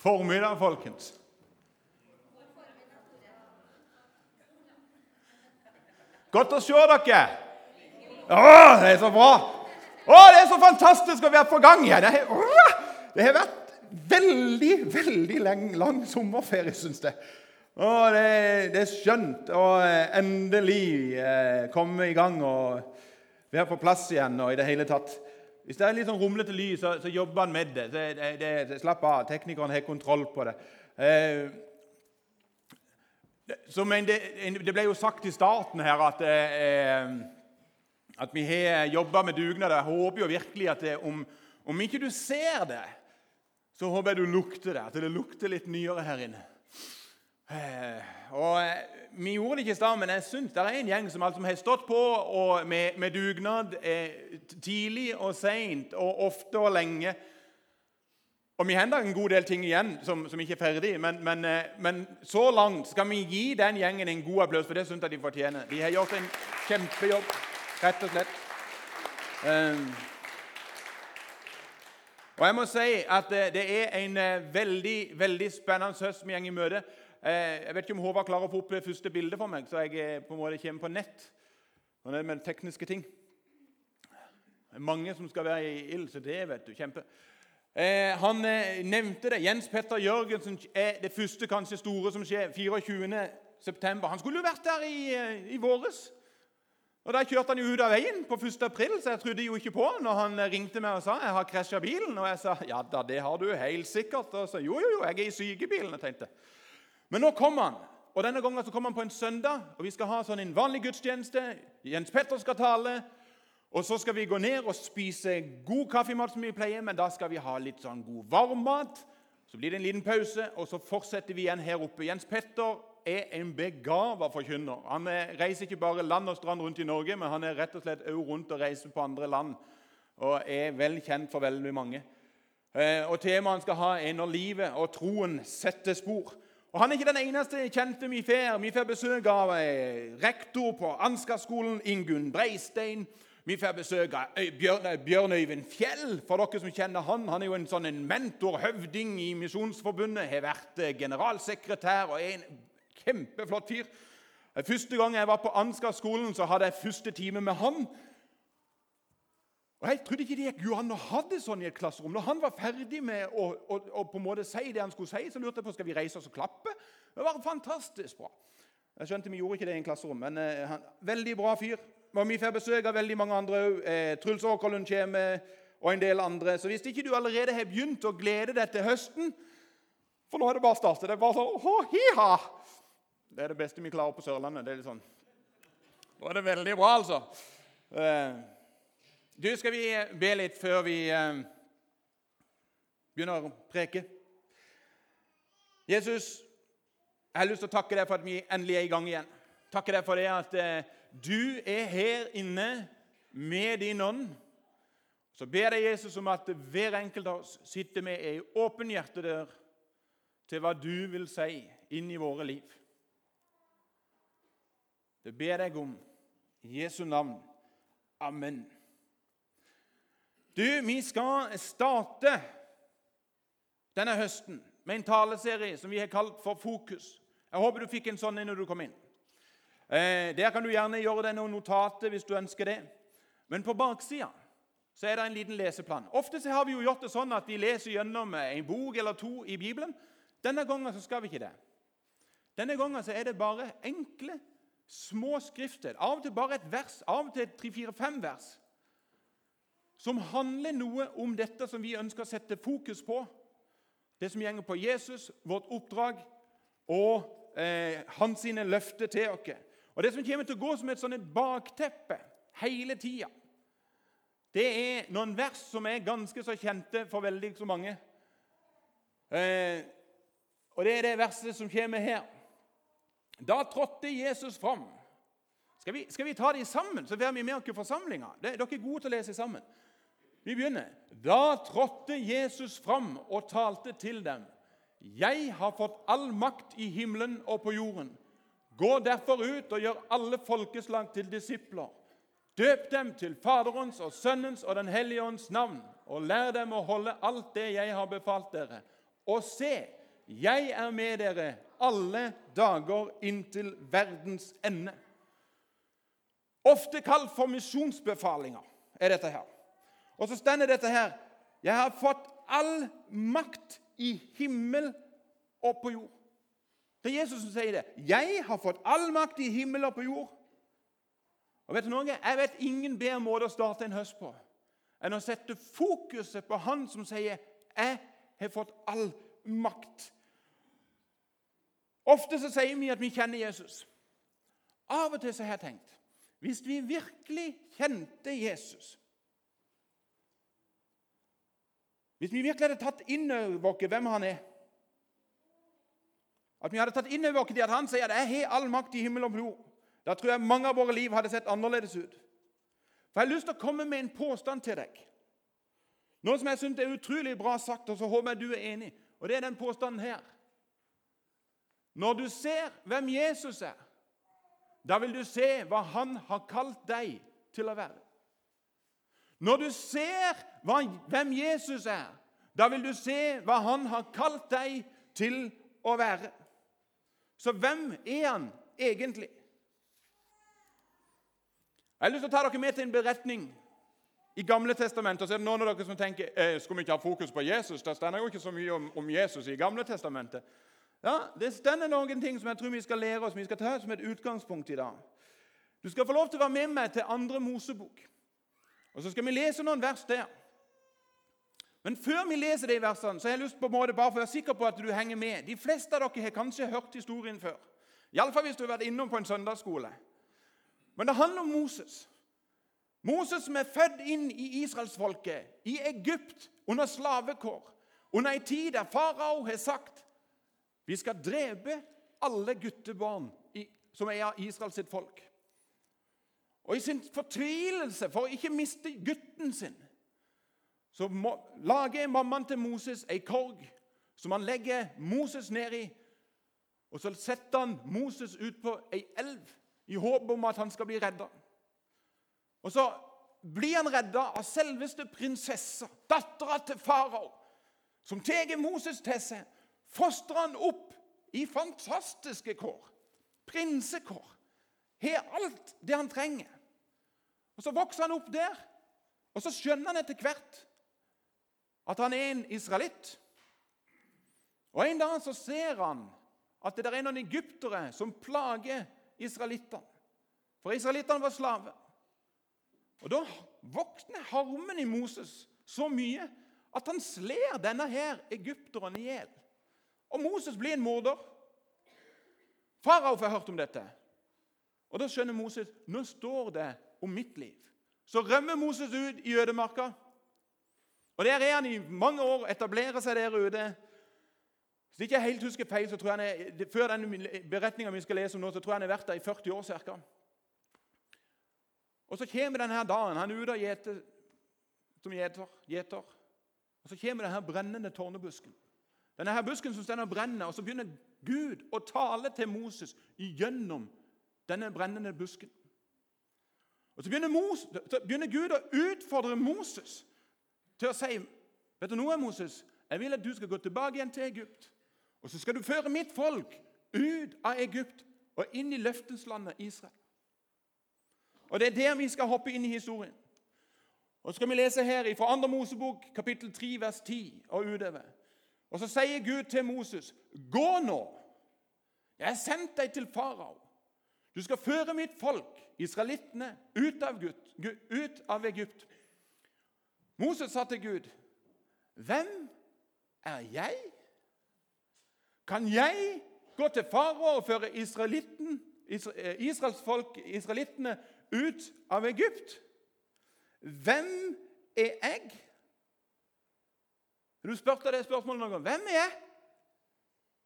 formiddag, folkens. Godt å se dere. Å, det er så bra. Å, det er så fantastisk å være på gang igjen. Det har, det har vært veldig, veldig lang, lang sommerferie, syns jeg. Å, det, det, er skjønt å endelig eh, komme i gang og være på plass igjen. og i det hele tatt. Hvis det er litt sånn rumlete lyd, så, så, jobber han med det. det, det, det slapp av. Teknikeren har kontroll på det. Eh, det, det, ble jo sagt i starten her at, eh, at vi har jobba med dugnad. Jeg håper jo virkelig at om, om, ikke du ser det, så håper jeg du lukter det. At det lukter litt nyere her inne. Eh, og eh, Vi gjorde det ikke i stad, men jeg synes det er en gjeng som har stått på med, med, dugnad eh, tidlig og seint og ofte og lenge. Og Vi har en god del ting igjen som, som ikke er ferdig, men, men, eh, men, så langt skal vi gi den gjengen en god applaus, for det syns jeg de fortjener. De har gjort en kjempejobb, rett og slett. Um, og jeg må si at det er en veldig veldig spennende høst vi går i møte. Eh, jeg vet ikke om Håvard klarer å få opp det første bildet for meg, så jeg eh, på en måte kommer på nett. Når det med tekniske ting. Det er mange som skal være i ild, så det vet du. Kjempe. Eh, han nevnte det. Jens Petter Jørgensen er det første kanskje store som skjer 24.9. Han skulle jo vært der i, i våres. Og Da kjørte han jo ut av veien på 1. april, så jeg trodde jo ikke på når han ringte meg og sa jeg har krasja bilen. Og jeg sa ja da, det har du helt sikkert. Og så jo, jo, jo, jeg er i sykebilen. jeg tenkte. Men nå kommer han. Og Denne gangen så kommer han på en søndag, og vi skal ha sånn en vanlig gudstjeneste. Jens Petter skal tale. Og så skal vi gå ned og spise god kaffemat, som vi pleier, men da skal vi ha litt sånn god varmmat. Så blir det en liten pause, og så fortsetter vi igjen her oppe. Jens Petter er en begava forkynner. Han reiser ikke bare land og strand rundt i Norge, men han er rett og slett også rundt og reiser på andre land. Og er vel kjent for veldig mange. Eh, og Temaet han skal ha, er 'Når livet og troen setter spor'. Og Han er ikke den eneste kjente vi får. Vi får besøk av eh, rektor på Ansgarskolen, Ingunn Breistein. Vi får besøk av Bjørn, Bjørn Øyvind Fjell. For dere som kjenner han, han er jo en sånn en mentor, høvding i Misjonsforbundet. Har vært eh, generalsekretær og er en kjempeflott fyr. Første gang jeg var på Ansgarskolen, så hadde jeg første time med han. Og Jeg trodde ikke det gikk jo an å ha det sånn i et klasserom. Når han var ferdig med å, å, å på en måte si det han skulle si, så lurte jeg på skal vi reise oss og klappe. Det var fantastisk bra. Jeg skjønte Vi gjorde ikke det i en klasserom, men eh, han, veldig bra fyr. Og Vi får besøk av veldig mange andre òg. Eh, Truls Åkerlund kommer, og en del andre. Så hvis ikke du allerede har begynt å glede deg til høsten For nå er det bare startet. Det er bare sånn oh, hi-ha. Det er det beste vi klarer på Sørlandet. Det er litt sånn. Nå er det veldig bra, altså. Eh, du, Skal vi be litt før vi eh, begynner å preke? Jesus, jeg har lyst til å takke deg for at vi endelig er i gang igjen. Takke deg for det at eh, du er her inne med din ånd. Så ber jeg Jesus om at hver enkelt av oss sitter med ei åpen hjertedør til hva du vil si inn i våre liv. Det ber jeg om i Jesu navn. Amen. Du, vi skal starte denne høsten med en taleserie som vi har kalt for Fokus. Jeg håper du fikk en sånn når du kom inn. Eh, der kan du gjerne gjøre deg noen notater hvis du ønsker det. Men på baksida så er det en liten leseplan. Ofte så har vi jo gjort det sånn at vi leser gjennom en bok eller to i Bibelen. Denne gangen så skal vi ikke det. Denne gangen så er det bare enkle, små skrifter. Av og til bare et vers, av og til tre-fire-fem vers som handler noe om dette som vi ønsker å sette fokus på. Det som gjenger på Jesus, vårt oppdrag og eh, hans sine løfter til oss. Og Det som kommer til å gå som et sånn bakteppe hele tida, det er noen vers som er ganske så kjente for veldig så mange. Eh, og Det er det verset som kommer her. Da trådte Jesus fram. Skal vi, skal vi ta de sammen, så får vi med oss forsamlinga? Dere er gode til å lese sammen. Vi begynner. Da trådte Jesus fram og talte til dem. Jeg har fått all makt i himmelen og på jorden. Gå derfor ut og gjør alle folkeslag til disipler. Døp dem til Faderens og Sønnens og Den hellige ånds navn, og lær dem å holde alt det jeg har befalt dere. og se, jeg er med dere alle dager inntil verdens ende. Ofte kalt for misjonsbefalinger er dette her. Og så stender dette her Jeg har fått all makt i himmel og på jord. Det er Jesus som sier det. 'Jeg har fått all makt i himmel og på jord.' Og vet du noe? Jeg vet ingen bedre måte å starte en høst på enn å sette fokuset på Han som sier 'Jeg har fått all makt'. Ofte så sier vi at vi kjenner Jesus. Av og til så har jeg tenkt hvis vi virkelig kjente Jesus Hvis vi virkelig hadde tatt inn over oss hvem han er At vi hadde tatt inn over oss at han sier at 'jeg har all makt i himmel og blod', da tror jeg mange av våre liv hadde sett annerledes ut. For Jeg har lyst til å komme med en påstand til deg. Noe som jeg syns er utrolig bra sagt, og så håper jeg du er enig. Og det er den påstanden her. Når du ser hvem Jesus er, da vil du se hva han har kalt deg til å være. Når du ser hva, hvem Jesus er, da vil du se hva han har kalt deg til å være. Så hvem er han egentlig? Jeg har lyst til å ta dere med til en beretning i Gamle testamentet. Så er det noen av dere som tenker eh, skal vi ikke ha fokus på Jesus. Det stender jo ikke så mye om, om Jesus i Gamle testamentet. Ja, Det stender noen ting som jeg tror vi skal lære oss, vi skal ta som et utgangspunkt i dag. Du skal få lov til å være med meg til andre Mosebok. Og Så skal vi lese noen vers der. Men før vi leser de versene, så har jeg lyst på en måte bare for å være sikker på at du henger med. De fleste av dere har kanskje hørt historien før. Iallfall hvis du har vært innom på en søndagsskole. Men det handler om Moses. Moses som er født inn i israelsfolket, i Egypt, under slavekår. Under ei tid der farao har sagt vi skal drepe alle guttebarn som er av Israels folk. Og i sin fortvilelse for å ikke miste gutten sin, så må, lager mammaen til Moses ei korg som han legger Moses ned i. Og så setter han Moses ut på ei elv i håp om at han skal bli redda. Og så blir han redda av selveste prinsessa, dattera til farao, som tar Moses til seg fostrer han opp i fantastiske kår. Prinsekår. Har alt det han trenger. Og Så vokser han opp der, og så skjønner han etter hvert at han er en israelitt. Og En dag så ser han at det er noen egyptere som plager israelittene. For israelittene var slaver. Og Da våkner harmen i Moses så mye at han sler denne her egypteren i hjel. Og Moses blir en morder. Farao får hørt om dette. Og Da skjønner Moses nå står det om mitt liv. Så rømmer Moses ut i ødemarka. Og Der er han i mange år, etablerer seg der ute. Hvis jeg ikke helt husker feil, så tror jeg han er, Før den beretninga vi skal lese om nå, så tror jeg han har vært der i 40 år ca. Og så kommer denne dagen. Han er ute og gjeter som gjeter. Og så kommer denne brennende tårnebusken. Denne her busken som står og brenner, og så begynner Gud å tale til Moses gjennom denne brennende busken. Og Så begynner, Moses, begynner Gud å utfordre Moses til å si Vet du noe, Moses? Jeg vil at du skal gå tilbake igjen til Egypt. Og så skal du føre mitt folk ut av Egypt og inn i løfteslandet Israel. Og Det er der vi skal hoppe inn i historien. Og så skal vi lese her fra 2. Mosebok, kapittel 3, vers 10 og utover. Og så sier Gud til Moses, 'Gå nå. Jeg har sendt deg til farao. Du skal føre mitt folk, israelittene, ut av, Gud, ut av Egypt.' Moses sa til Gud, 'Hvem er jeg? Kan jeg gå til farao og føre israelitten, Israels folk, israelittene, ut av Egypt?' Hvem er jeg? Du spurte det spørsmålet noen gang. Hvem er jeg?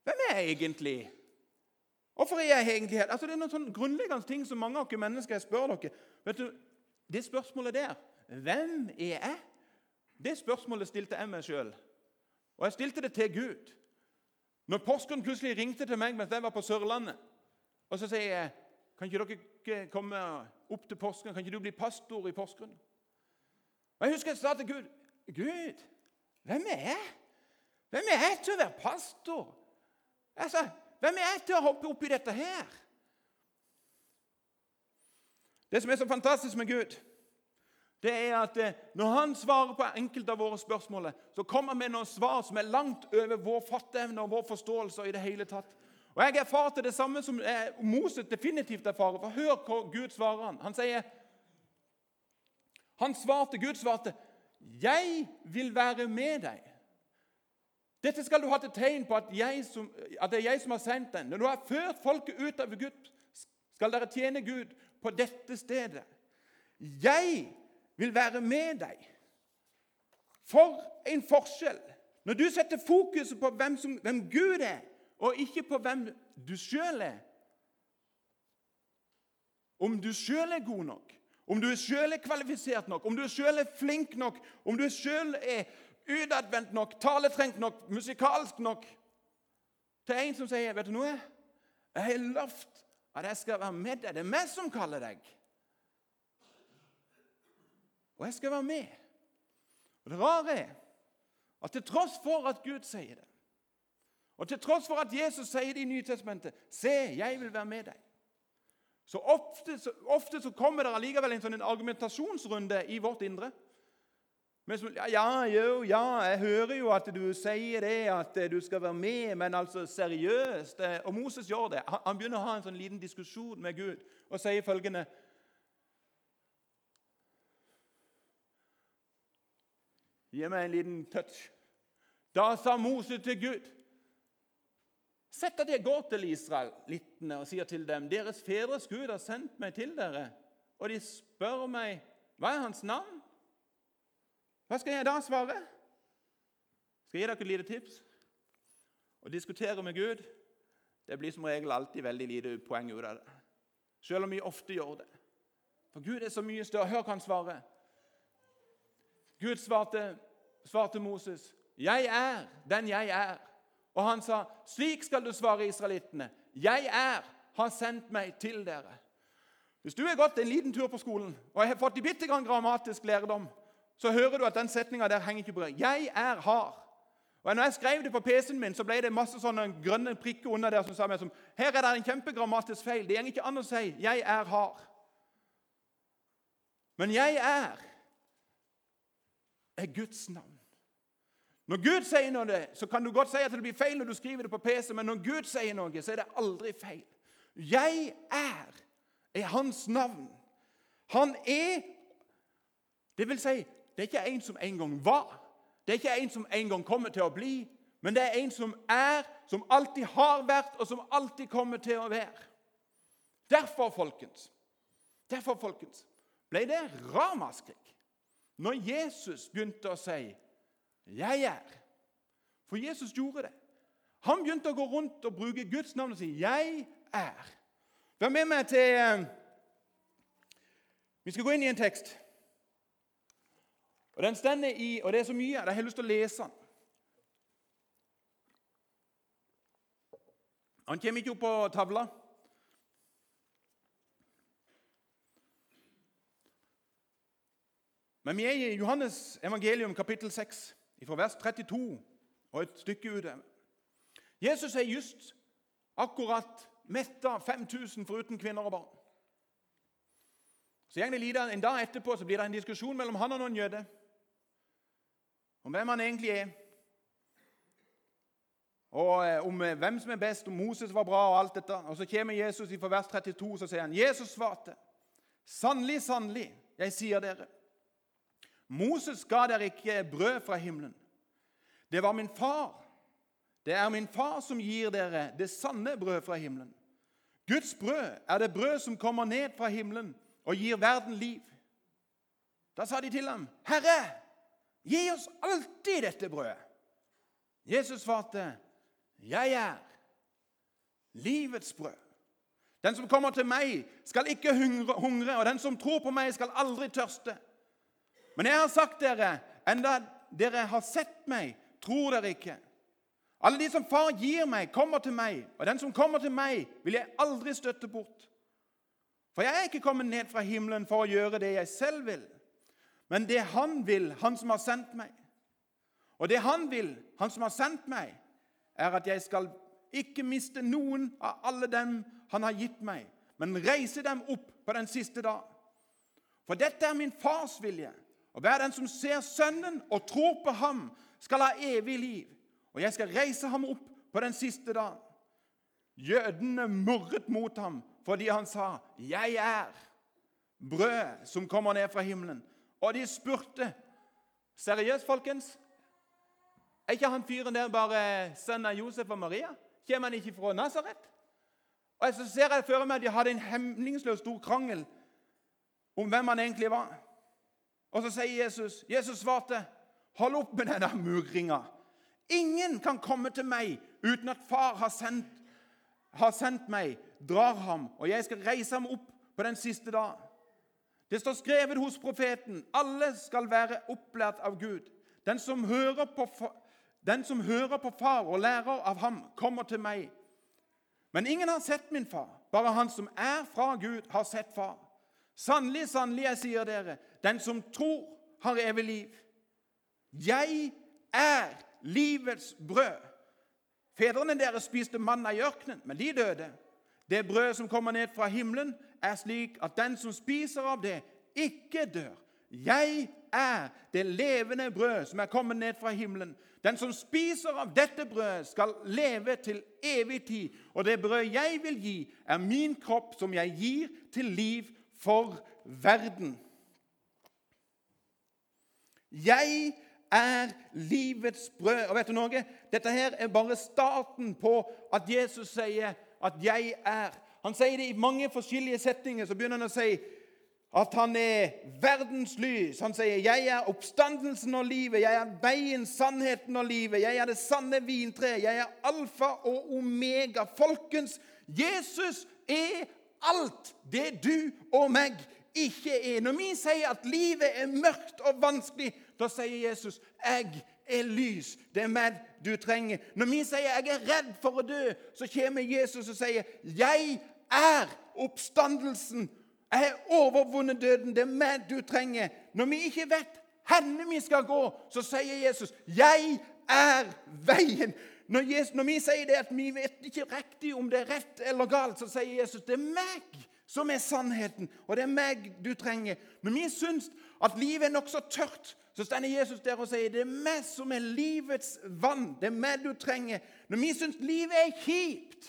Hvem er jeg egentlig? Hvorfor er jeg egentlig her? Altså, det er noen sånne grunnleggende ting som mange av dere mennesker spør dere. Vet du, Det spørsmålet der, hvem er jeg? Det spørsmålet stilte jeg meg sjøl. Og jeg stilte det til Gud. Når Porsgrunn plutselig ringte til meg mens jeg var på Sørlandet, og så sier jeg kan ikke dere komme opp til Porsgrunn? Kan ikke du bli pastor i Porsgrunn? Og Jeg husker jeg sa til Gud Gud, hvem er jeg? Hvem er jeg til å være pastor? Altså, hvem er jeg til å hoppe oppi dette her? Det som er så fantastisk med Gud, det er at eh, når han svarer på enkelte av våre spørsmål, så kommer han med noen svar som er langt over vår fatteevne og vår forståelse. i det hele tatt. Og Jeg erfarte det samme som eh, Moses definitivt erfarer. For Hør hva Gud svarer han. Han sier Han svarte, Gud svarte, 'Jeg vil være med deg'. Dette skal du ha til tegn på at, som, at, det er jeg som har sendt den. Når du har ført folket ut av Gud, skal dere tjene Gud på dette stedet. Jeg vil være med deg. For en forskjell! Når du setter fokuset på hvem, som, hvem Gud er, og ikke på hvem du sjøl er Om du sjøl er god nok, om du sjøl er kvalifisert nok, om du sjøl er flink nok, om du sjøl er utadvendt nok, taletrengt nok, musikalsk nok Til en som sier, 'Vet du noe? Jeg har lovt at jeg skal være med deg. Det er meg som kaller deg. Og jeg skal være med. Og Det rare er at til tross for at Gud sier det, og til tross for at Jesus sier det i Nytestamentet 'Se, jeg vil være med deg', så ofte, så, ofte så kommer det allikevel en sånn argumentasjonsrunde i vårt indre. Men som, ja, jo, ja, jeg hører jo at du sier det, at du skal være med, men altså seriøst Og Moses gjør det. Han begynner å ha en sånn liten diskusjon med Gud og sier følgende Gi meg en liten touch. Da sa Moses til Gud Sett at jeg går til israelittene og sier til dem Deres fedres Gud har sendt meg til dere. Og de spør meg hva er hans navn. Hva skal jeg da svare? Skal jeg gi dere et lite tips? Å diskutere med Gud det blir som regel alltid veldig lite poeng ut av det. Selv om vi ofte gjør det. For Gud er så mye større. Hør hva han svarer. Gud svarte, svarte Moses, 'Jeg er den jeg er.' Og han sa, 'Slik skal du svare israelittene.' 'Jeg er, har sendt meg til dere.' Hvis du har gått en liten tur på skolen og jeg har fått bitte grann grammatisk lærdom, så hører du at den setninga der henger ikke på greip. 'Jeg er har'. Og når jeg skrev det på PC-en min, så ble det masse sånne grønne prikker under der som sa meg som Her er det en kjempegrammatisk feil. Det går ikke an å si 'jeg er har'. Men 'jeg er' er Guds navn. Når Gud sier noe, så kan du godt si at det blir feil når du skriver det på PC, men når Gud sier noe, så er det aldri feil. Jeg er er hans navn. Han er Det vil si, det er ikke en som en gang var. Det er ikke en som en gang kommer til å bli, men det er en som er, som alltid har vært, og som alltid kommer til å være. Derfor, folkens, derfor, folkens ble det ramaskrik når Jesus begynte å si 'Jeg er'. For Jesus gjorde det. Han begynte å gå rundt og bruke Guds navn og si 'Jeg er'. Vær med meg til eh, Vi skal gå inn i en tekst. Og Den stender i, og det er så mye jeg har lyst til å lese den. Han kommer ikke opp på tavla. Men vi er i Johannes evangelium kapittel 6, fra vers 32 og et stykke ut. Jesus er just akkurat metta 5000 foruten kvinner og barn. Så gjerne lider En dag etterpå så blir det en diskusjon mellom han og noen jøder om hvem han egentlig er. Og eh, om eh, hvem som er best, om Moses var bra og alt dette. Og Så kommer Jesus i vers 32 så sier han, Jesus svarte, 'Sannelig, sannelig, jeg sier dere' Moses ga dere ikke brød fra himmelen. Det var min far. Det er min far som gir dere det sanne brød fra himmelen. Guds brød er det brød som kommer ned fra himmelen og gir verden liv. Da sa de til ham, 'Herre, gi oss alltid dette brødet.' Jesus svarte, 'Jeg er livets brød.' Den som kommer til meg, skal ikke hungre, og den som tror på meg, skal aldri tørste. Men jeg har sagt dere, enda dere har sett meg, tror dere ikke. Alle de som Far gir meg, kommer til meg, og den som kommer til meg, vil jeg aldri støtte bort. For jeg er ikke kommet ned fra himmelen for å gjøre det jeg selv vil, men det Han vil, Han som har sendt meg. Og det han vil, han som har sendt meg, er at jeg skal ikke miste noen av alle dem han har gitt meg, men reise dem opp på den siste dag. For dette er min fars vilje, og hver den som ser Sønnen og tror på ham, skal ha evig liv, og jeg skal reise ham opp på den siste dagen. Jødene murret mot ham fordi han sa, 'Jeg er brød som kommer ned fra himmelen.' Og de spurte, 'Seriøst, folkens? Er ikke han fyren der bare sønnen av Josef og Maria? Kommer han ikke fra Nasaret?' Og så ser jeg for meg at de hadde en hemningsløs stor krangel om hvem han egentlig var. Og så sier Jesus Jesus svarte, 'Hold opp med denne murringa.' Ingen kan komme til meg uten at far har sendt, har sendt meg, drar ham, og jeg skal reise ham opp på den siste dag. Det står skrevet hos profeten alle skal være opplært av Gud. Den som hører på, den som hører på far og lærer av ham, kommer til meg. Men ingen har sett min far, bare han som er fra Gud, har sett far. Sannelig, sannelig, jeg sier dere, den som tror, har evig liv. Jeg er livets brød. Fedrene deres spiste manna i ørkenen, men de døde. Det brødet som kommer ned fra himmelen, er slik at den som spiser av det, ikke dør. Jeg er det levende brød som er kommet ned fra himmelen. Den som spiser av dette brødet, skal leve til evig tid. Og det brød jeg vil gi, er min kropp, som jeg gir til liv for verden. Jeg er livets brød. Og vet du noe? Dette her er bare starten på at Jesus sier at 'jeg er'. Han sier det i mange forskjellige setninger. Så begynner han å si at han er verdens lys. Han sier 'Jeg er oppstandelsen og livet'. 'Jeg er veien, sannheten og livet'. 'Jeg er det sanne vintre'. 'Jeg er alfa og omega'. Folkens, Jesus er alt det du og meg ikke er. Når vi sier at livet er mørkt og vanskelig, da sier Jesus 'Jeg er lys'. Det er meg du trenger. Når vi sier 'jeg er redd for å dø', så kommer Jesus og sier 'jeg er oppstandelsen'. Jeg har overvunnet døden. Det er meg du trenger. Når vi ikke vet hvor vi skal gå, så sier Jesus 'jeg er veien'. Når, Jesus, når vi sier det at vi vet ikke riktig om det er rett eller galt, så sier Jesus 'det er meg' som er sannheten, og det er meg du trenger. Når vi syns at livet er nokså tørt, så stender Jesus der og sier det er meg som er livets vann. Det er meg du trenger. Når vi syns livet er kjipt,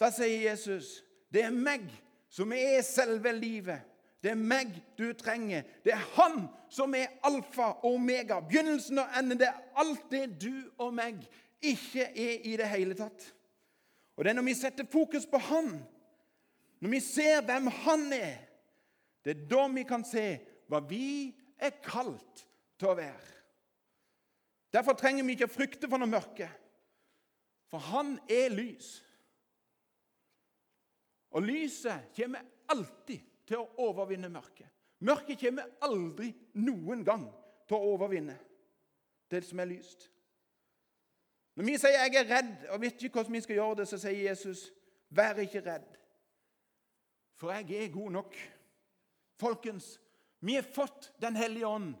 da sier Jesus det er meg som er selve livet. Det er meg du trenger. Det er Han som er alfa og omega, begynnelsen og enden. Det er alt det du og meg ikke er i det hele tatt. Og det er når vi setter fokus på Han, når vi ser hvem Han er, det er da vi kan se hva vi er kalt til å være. Derfor trenger vi ikke å frykte for noe mørke, for han er lys. Og lyset kommer alltid til å overvinne mørket. Mørket kommer aldri noen gang til å overvinne det som er lyst. Når vi sier 'jeg er redd' og vet ikke hvordan vi skal gjøre det, så sier Jesus 'vær ikke redd', for jeg er god nok. Folkens, vi har fått Den hellige ånd.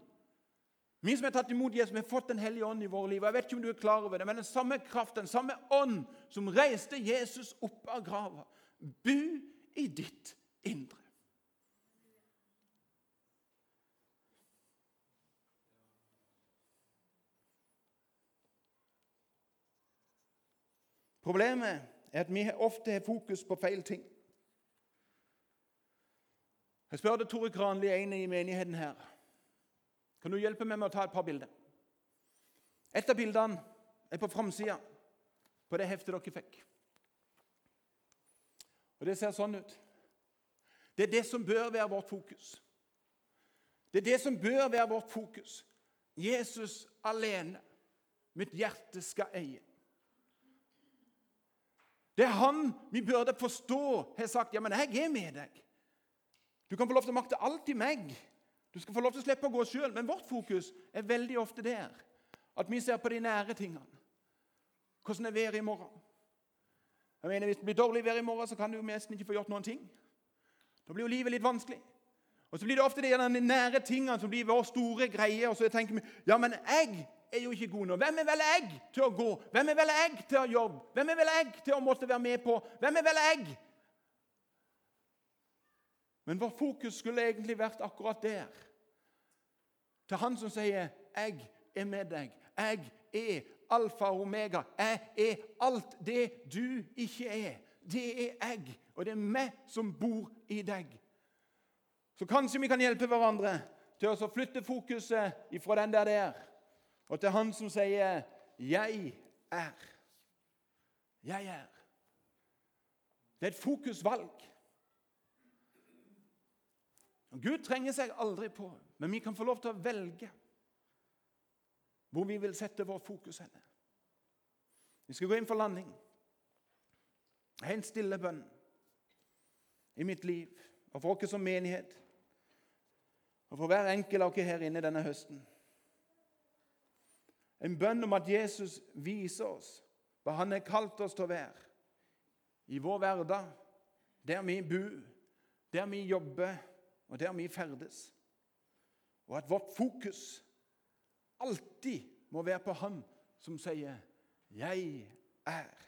Vi som har tatt imot Jesus, vi har fått Den hellige ånd i våre liv. Jeg vet ikke om du er klar over det, men den samme kraft, den samme ånd som reiste Jesus opp av grava, bu i ditt indre. Problemet er at vi ofte har fokus på feil ting. Jeg spurte Tore Kranli, en i menigheten her, kan du hjelpe meg med å ta et par bilder. Et av bildene er på framsida på det heftet dere fikk. Og Det ser sånn ut. Det er det som bør være vårt fokus. Det er det som bør være vårt fokus. Jesus alene. Mitt hjerte skal eie. Det er han vi burde forstå har sagt ja, men jeg er med deg. Du kan få lov til å makte alt i meg. Du skal få lov til å slippe å gå sjøl. Men vårt fokus er veldig ofte der. At vi ser på de nære tingene. Hvordan er været i morgen? Jeg mener, Hvis det blir dårlig vær i morgen, så kan du nesten ikke få gjort noen ting. Da blir jo livet litt vanskelig. Og Så blir det ofte de nære tingene som blir vår store greie. Og så tenker vi ja, men jeg er jo ikke god nå. Hvem er vel jeg til å gå? Hvem er vel jeg til å jobbe? Hvem er vel jeg til å måtte være med på? Hvem er vel jeg? Men vårt fokus skulle egentlig vært akkurat der. Til han som sier 'Jeg er med deg'. Jeg er alfa og omega. Jeg er alt det du ikke er. Det er jeg, og det er meg som bor i deg. Så kanskje vi kan hjelpe hverandre til å flytte fokuset fra den der der og til han som sier 'Jeg er'. Jeg er. Det er et fokusvalg. Gud trenger seg aldri på, men vi kan få lov til å velge hvor vi vil sette vårt fokus henne. Vi skal gå inn for landing. En stille bønn i mitt liv og for oss som menighet og for hver enkelt av dere her inne denne høsten. En bønn om at Jesus viser oss hva han har kalt oss til å være i vår hverdag, der vi bor, der vi jobber, og der vi ferdes. Og at vårt fokus alltid må være på Han som sier 'Jeg er'.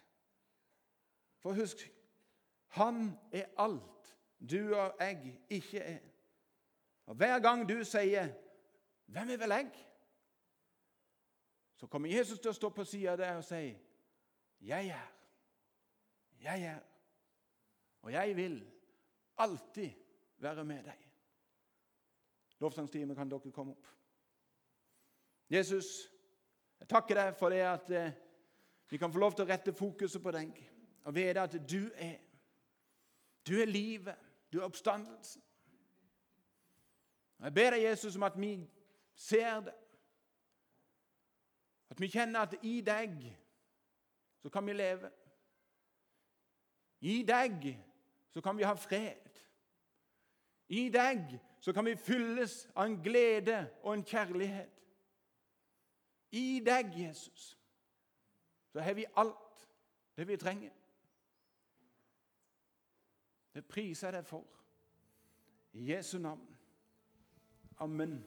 For husk han er alt du og jeg ikke er. Og Hver gang du sier 'Hvem er vel jeg?' så kommer Jesus til å stå på sida deg og si 'Jeg er. Jeg er. Og jeg vil alltid være med deg.' Lovsangstime, kan dere komme opp? Jesus, jeg takker deg for det at eh, vi kan få lov til å rette fokuset på deg og vite at du er Du er livet, du er oppstandelsen. Jeg ber deg, Jesus, om at vi ser det. At vi kjenner at i deg så kan vi leve. I deg så kan vi ha fred. I deg så kan vi fylles av en glede og en kjærlighet. I deg, Jesus, så har vi alt det vi trenger. Det priser jeg deg for. I Jesu navn. Amen.